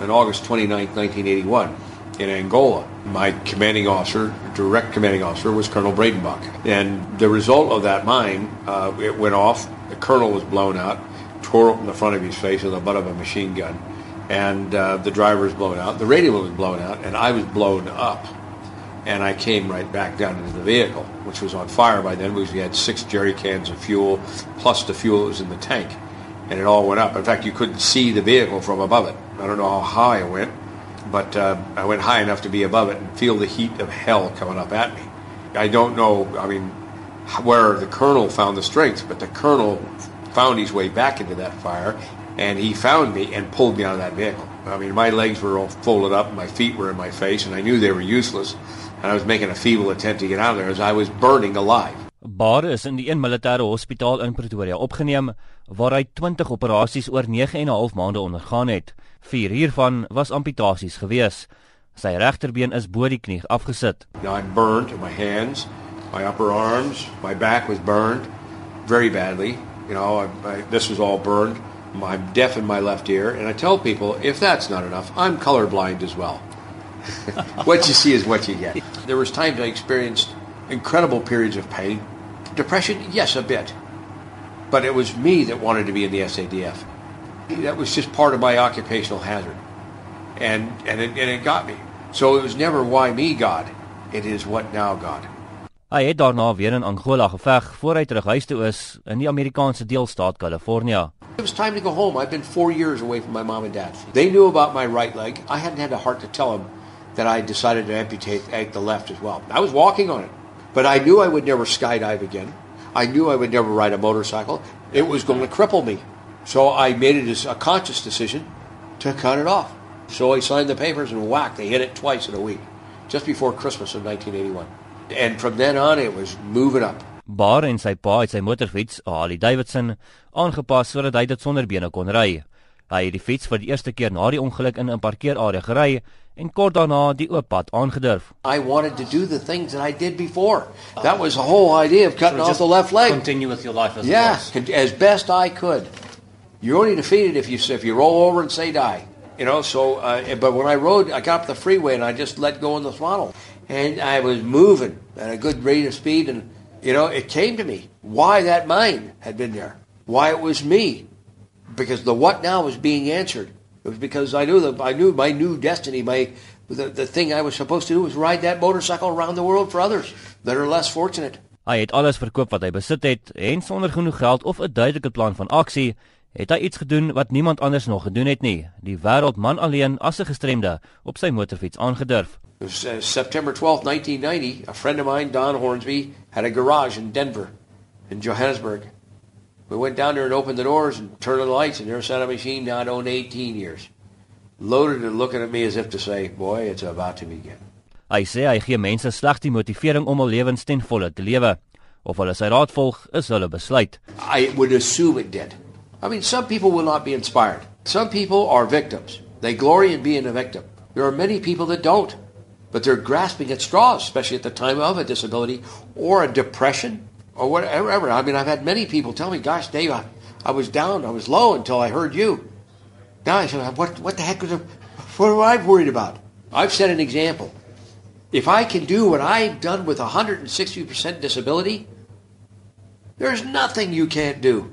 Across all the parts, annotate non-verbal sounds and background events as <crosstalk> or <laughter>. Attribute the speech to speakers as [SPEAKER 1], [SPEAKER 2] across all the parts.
[SPEAKER 1] on August 29, 1981 in Angola. My commanding officer, direct commanding officer, was Colonel Breytenbach. And the result of that mine, uh, it went off. The colonel was blown out, tore open the front of his face with the butt of a machine gun. And uh, the driver was blown out. The radio was blown out, and I was blown up. And I came right back down into the vehicle, which was on fire by then because we had six jerry cans of fuel, plus the fuel that was in the tank. And it all went up. In fact, you couldn't see the vehicle from above it. I don't know how high it went but uh, I went high enough to be above it and feel the heat of hell coming up at me. I don't know, I mean, where the colonel found the strength, but the colonel found his way back into that fire and he found me and pulled me out of that vehicle. I mean, my legs were all folded up, my feet were in my face, and I knew they were useless. And I was making a feeble attempt to get out of there as I was burning alive.
[SPEAKER 2] Bar is in die een militêre hospitaal in Pretoria opgeneem waar hy 20 operasies oor 9 en 'n half maande ondergaan het. Vier hiervan was amputasies gewees. Sy regterbeen is bo die knie afgesit.
[SPEAKER 1] I'm burned in my hands, my upper arms, my back was burned very badly. You know, I, I, this was all burned. I'm deaf in my left ear, and I tell people if that's not enough, I'm colorblind as well. <laughs> what you see is what you get. There was times I experienced incredible periods of pain. Depression, yes, a bit. But it was me that wanted to be in the SADF. That was just part of my occupational hazard. And, and, it, and it got me. So it was never why me God. It is what now God.
[SPEAKER 2] Hy het daarna weer in Angola geveg voor hy terug huis toe is in die Amerikaanse deelstaat Kalifornië.
[SPEAKER 1] It was time to go home. I've been 4 years away from my mom and dad. They knew about my right leg. I hadn't had the heart to tell them that I decided to amputate the left as well. I was walking on it. But I knew I would never skydive again. I knew I would never ride a motorcycle. It was going to cripple me. So I made it a conscious decision to cut it off. So I signed the papers and whack, they hit it twice in a week, just before Christmas of 1981. And from then on, it was moving up.
[SPEAKER 2] Bar en sy pa het sy motorfiets, 'n Harley Davidson, aangepas sodat hy dit sonder bene kon ry. Hy het die fiets vir die eerste keer na die ongeluk in 'n parkeerarea gery en kort daarna die oop pad aangedurf.
[SPEAKER 1] I wanted to do the things that I did before. That was the whole idea of cutting so off the left leg.
[SPEAKER 3] Continue with your life as
[SPEAKER 1] yeah, as best I could. You're only defeated if you if you roll over and say die. You know, so uh, but when I rode, I got up the freeway and I just let go in the throttle, and I was moving at a good rate of speed, and you know, it came to me why that mind had been there, why it was me, because the what now was being answered. It was because I knew that I knew my new destiny, my the, the thing I was supposed to do was ride that motorcycle around the world for others that are less fortunate.
[SPEAKER 2] Hy het alles verkoop wat hy besit het en sonder genoeg geld of 'n duidelike plan van aksie het hy iets gedoen wat niemand anders nog gedoen het nie. Die wêreldman alleen as 'n gestremde op sy motorfiets aangedurf.
[SPEAKER 1] Was uh, September 12, 1990. A friend of mine, Don Hornsby, had a garage in Denver, in Johannesburg. We went down there and opened the doors and turned on the lights, and there sat a machine not owned 18 years. Loaded and looking at me as if to say, boy, it's about to begin.
[SPEAKER 2] Hy sê hy gee mense slegs die motivering om hul lewens ten volle te lewe. Of hulle sy raad volg, is hulle besluit.
[SPEAKER 1] I would assume it did. I mean, some people will not be inspired. Some people are victims. They glory in being a victim. There are many people that don't, but they're grasping at straws, especially at the time of a disability or a depression or whatever. I mean, I've had many people tell me, "Gosh, Dave, I, I was down, I was low until I heard you." Now I said, "What? What the heck was? What am I worried about?" I've set an example. If I can do what I've done with 160% disability, there's nothing you can't do.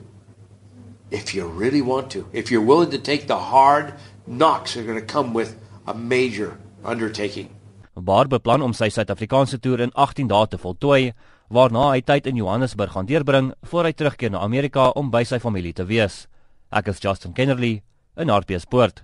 [SPEAKER 1] If you really want to, if you're willing to take the hard knocks that are going to come with a major undertaking.
[SPEAKER 2] Barr beplan om sy Suid-Afrikaanse toer in 18 dae te voltooi waarna hy tyd in Johannesburg gaan deurbring voor hy terugkeer na Amerika om by sy familie te wees. Ek is Justin Kennerly in Hartbeespoort.